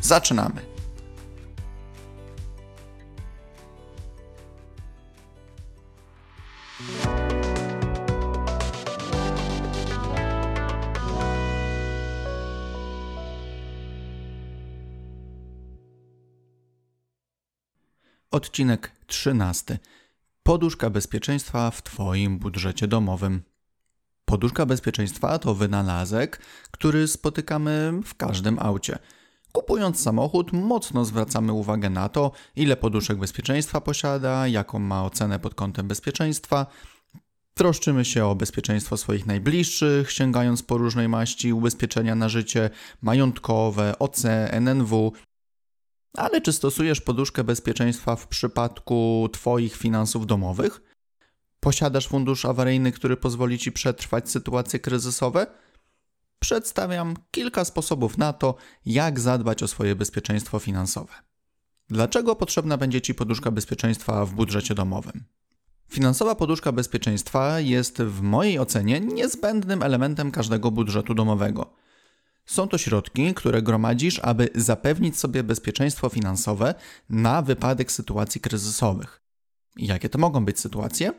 Zaczynamy. Odcinek 13. Poduszka bezpieczeństwa w Twoim budżecie domowym. Poduszka bezpieczeństwa to wynalazek, który spotykamy w każdym aucie. Kupując samochód, mocno zwracamy uwagę na to, ile poduszek bezpieczeństwa posiada, jaką ma ocenę pod kątem bezpieczeństwa. Troszczymy się o bezpieczeństwo swoich najbliższych, sięgając po różnej maści ubezpieczenia na życie, majątkowe, OC, NNW. Ale czy stosujesz poduszkę bezpieczeństwa w przypadku Twoich finansów domowych? Posiadasz fundusz awaryjny, który pozwoli Ci przetrwać sytuacje kryzysowe? Przedstawiam kilka sposobów na to, jak zadbać o swoje bezpieczeństwo finansowe. Dlaczego potrzebna będzie Ci poduszka bezpieczeństwa w budżecie domowym? Finansowa poduszka bezpieczeństwa jest w mojej ocenie niezbędnym elementem każdego budżetu domowego. Są to środki, które gromadzisz, aby zapewnić sobie bezpieczeństwo finansowe na wypadek sytuacji kryzysowych. Jakie to mogą być sytuacje?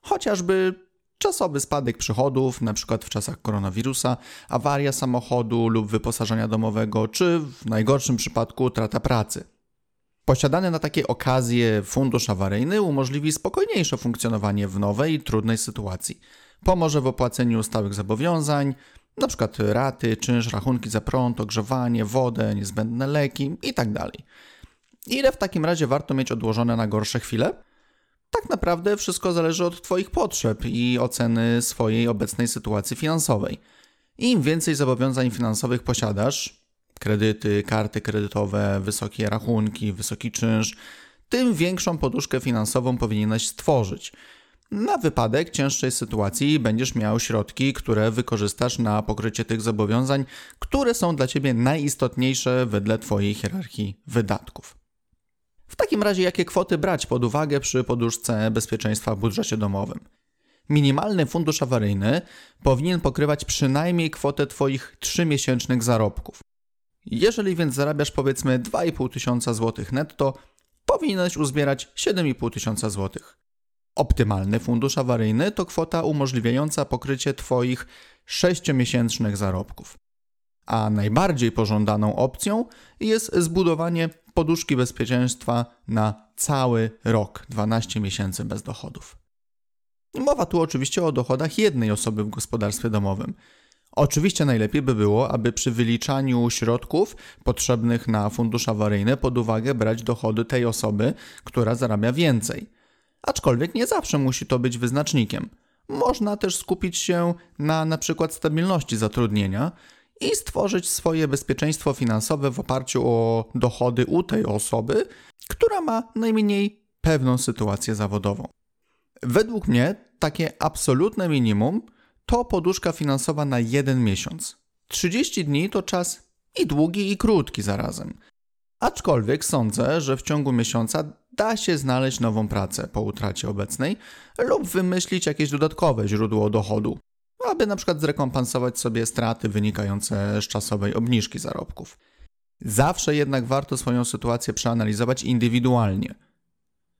Chociażby Czasowy spadek przychodów, np. w czasach koronawirusa, awaria samochodu lub wyposażenia domowego, czy w najgorszym przypadku utrata pracy. Posiadany na takie okazje fundusz awaryjny umożliwi spokojniejsze funkcjonowanie w nowej trudnej sytuacji. Pomoże w opłaceniu stałych zobowiązań, np. raty, czynsz, rachunki za prąd, ogrzewanie, wodę, niezbędne leki itd. Tak Ile w takim razie warto mieć odłożone na gorsze chwile? Tak naprawdę wszystko zależy od Twoich potrzeb i oceny swojej obecnej sytuacji finansowej. Im więcej zobowiązań finansowych posiadasz, kredyty, karty kredytowe, wysokie rachunki, wysoki czynsz, tym większą poduszkę finansową powinieneś stworzyć. Na wypadek cięższej sytuacji będziesz miał środki, które wykorzystasz na pokrycie tych zobowiązań, które są dla Ciebie najistotniejsze wedle Twojej hierarchii wydatków. W takim razie jakie kwoty brać pod uwagę przy poduszce bezpieczeństwa w budżecie domowym? Minimalny fundusz awaryjny powinien pokrywać przynajmniej kwotę Twoich 3-miesięcznych zarobków. Jeżeli więc zarabiasz powiedzmy 2,5 tysiąca złotych netto, powinieneś uzbierać 7,5 tysiąca złotych. Optymalny fundusz awaryjny to kwota umożliwiająca pokrycie Twoich 6-miesięcznych zarobków. A najbardziej pożądaną opcją jest zbudowanie poduszki bezpieczeństwa na cały rok 12 miesięcy bez dochodów. Mowa tu oczywiście o dochodach jednej osoby w gospodarstwie domowym. Oczywiście najlepiej by było, aby przy wyliczaniu środków potrzebnych na fundusz awaryjny pod uwagę brać dochody tej osoby, która zarabia więcej. Aczkolwiek nie zawsze musi to być wyznacznikiem. Można też skupić się na na przykład stabilności zatrudnienia i stworzyć swoje bezpieczeństwo finansowe w oparciu o dochody u tej osoby, która ma najmniej pewną sytuację zawodową. Według mnie takie absolutne minimum to poduszka finansowa na jeden miesiąc. 30 dni to czas i długi, i krótki zarazem. Aczkolwiek sądzę, że w ciągu miesiąca da się znaleźć nową pracę po utracie obecnej lub wymyślić jakieś dodatkowe źródło dochodu aby na przykład zrekompensować sobie straty wynikające z czasowej obniżki zarobków. Zawsze jednak warto swoją sytuację przeanalizować indywidualnie.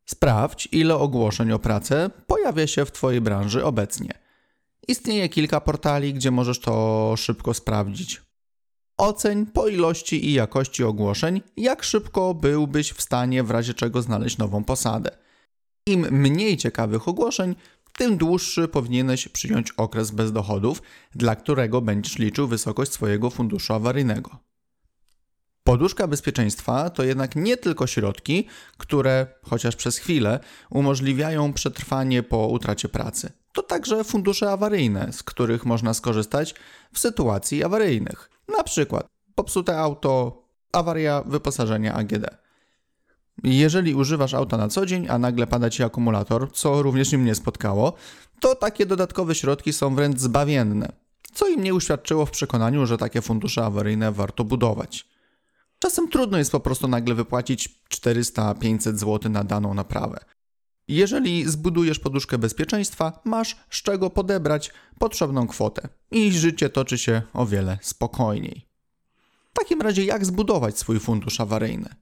Sprawdź, ile ogłoszeń o pracę pojawia się w Twojej branży obecnie. Istnieje kilka portali, gdzie możesz to szybko sprawdzić. Oceń po ilości i jakości ogłoszeń, jak szybko byłbyś w stanie w razie czego znaleźć nową posadę. Im mniej ciekawych ogłoszeń, tym dłuższy powinieneś przyjąć okres bez dochodów, dla którego będziesz liczył wysokość swojego funduszu awaryjnego. Poduszka bezpieczeństwa to jednak nie tylko środki, które, chociaż przez chwilę, umożliwiają przetrwanie po utracie pracy. To także fundusze awaryjne, z których można skorzystać w sytuacji awaryjnych. Na przykład popsute auto, awaria wyposażenia AGD. Jeżeli używasz auta na co dzień, a nagle pada ci akumulator, co również im nie spotkało, to takie dodatkowe środki są wręcz zbawienne, co im nie uświadczyło w przekonaniu, że takie fundusze awaryjne warto budować. Czasem trudno jest po prostu nagle wypłacić 400-500 zł na daną naprawę. Jeżeli zbudujesz poduszkę bezpieczeństwa, masz z czego podebrać potrzebną kwotę i życie toczy się o wiele spokojniej. W takim razie, jak zbudować swój fundusz awaryjny?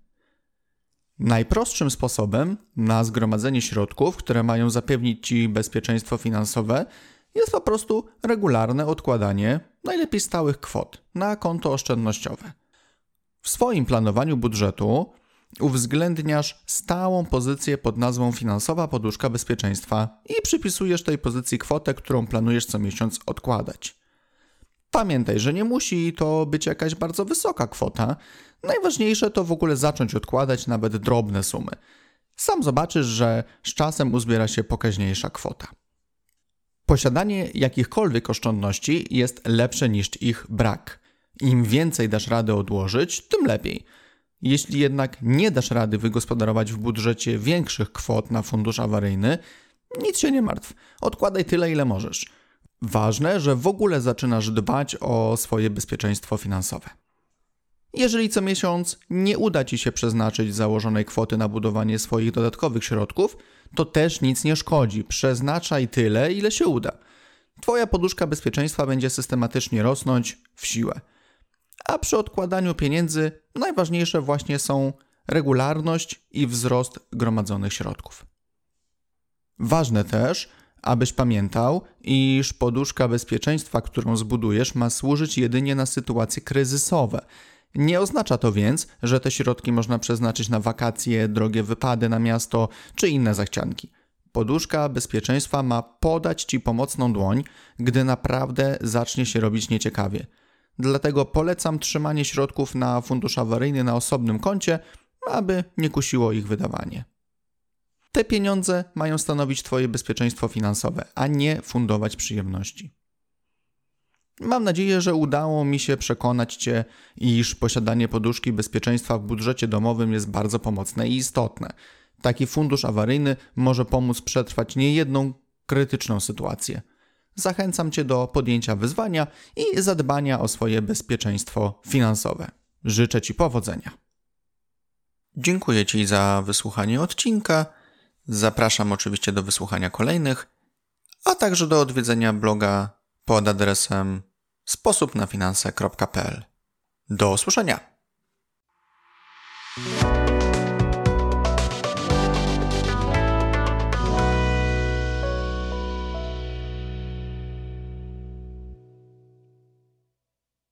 Najprostszym sposobem na zgromadzenie środków, które mają zapewnić Ci bezpieczeństwo finansowe, jest po prostu regularne odkładanie najlepiej stałych kwot na konto oszczędnościowe. W swoim planowaniu budżetu uwzględniasz stałą pozycję pod nazwą finansowa poduszka bezpieczeństwa i przypisujesz tej pozycji kwotę, którą planujesz co miesiąc odkładać. Pamiętaj, że nie musi to być jakaś bardzo wysoka kwota. Najważniejsze to w ogóle zacząć odkładać nawet drobne sumy. Sam zobaczysz, że z czasem uzbiera się pokaźniejsza kwota. Posiadanie jakichkolwiek oszczędności jest lepsze niż ich brak. Im więcej dasz rady odłożyć, tym lepiej. Jeśli jednak nie dasz rady wygospodarować w budżecie większych kwot na fundusz awaryjny, nic się nie martw. Odkładaj tyle, ile możesz. Ważne, że w ogóle zaczynasz dbać o swoje bezpieczeństwo finansowe. Jeżeli co miesiąc nie uda Ci się przeznaczyć założonej kwoty na budowanie swoich dodatkowych środków, to też nic nie szkodzi. Przeznaczaj tyle, ile się uda. Twoja poduszka bezpieczeństwa będzie systematycznie rosnąć w siłę. A przy odkładaniu pieniędzy najważniejsze właśnie są regularność i wzrost gromadzonych środków. Ważne też, abyś pamiętał, iż poduszka bezpieczeństwa, którą zbudujesz, ma służyć jedynie na sytuacje kryzysowe. Nie oznacza to więc, że te środki można przeznaczyć na wakacje, drogie wypady na miasto czy inne zachcianki. Poduszka bezpieczeństwa ma podać ci pomocną dłoń, gdy naprawdę zacznie się robić nieciekawie. Dlatego polecam trzymanie środków na fundusz awaryjny na osobnym koncie, aby nie kusiło ich wydawanie. Te pieniądze mają stanowić Twoje bezpieczeństwo finansowe, a nie fundować przyjemności. Mam nadzieję, że udało mi się przekonać Cię, iż posiadanie poduszki bezpieczeństwa w budżecie domowym jest bardzo pomocne i istotne. Taki fundusz awaryjny może pomóc przetrwać niejedną krytyczną sytuację. Zachęcam Cię do podjęcia wyzwania i zadbania o swoje bezpieczeństwo finansowe. Życzę Ci powodzenia. Dziękuję Ci za wysłuchanie odcinka. Zapraszam oczywiście do wysłuchania kolejnych, a także do odwiedzenia bloga pod adresem sposobnafinanse.pl. Do usłyszenia!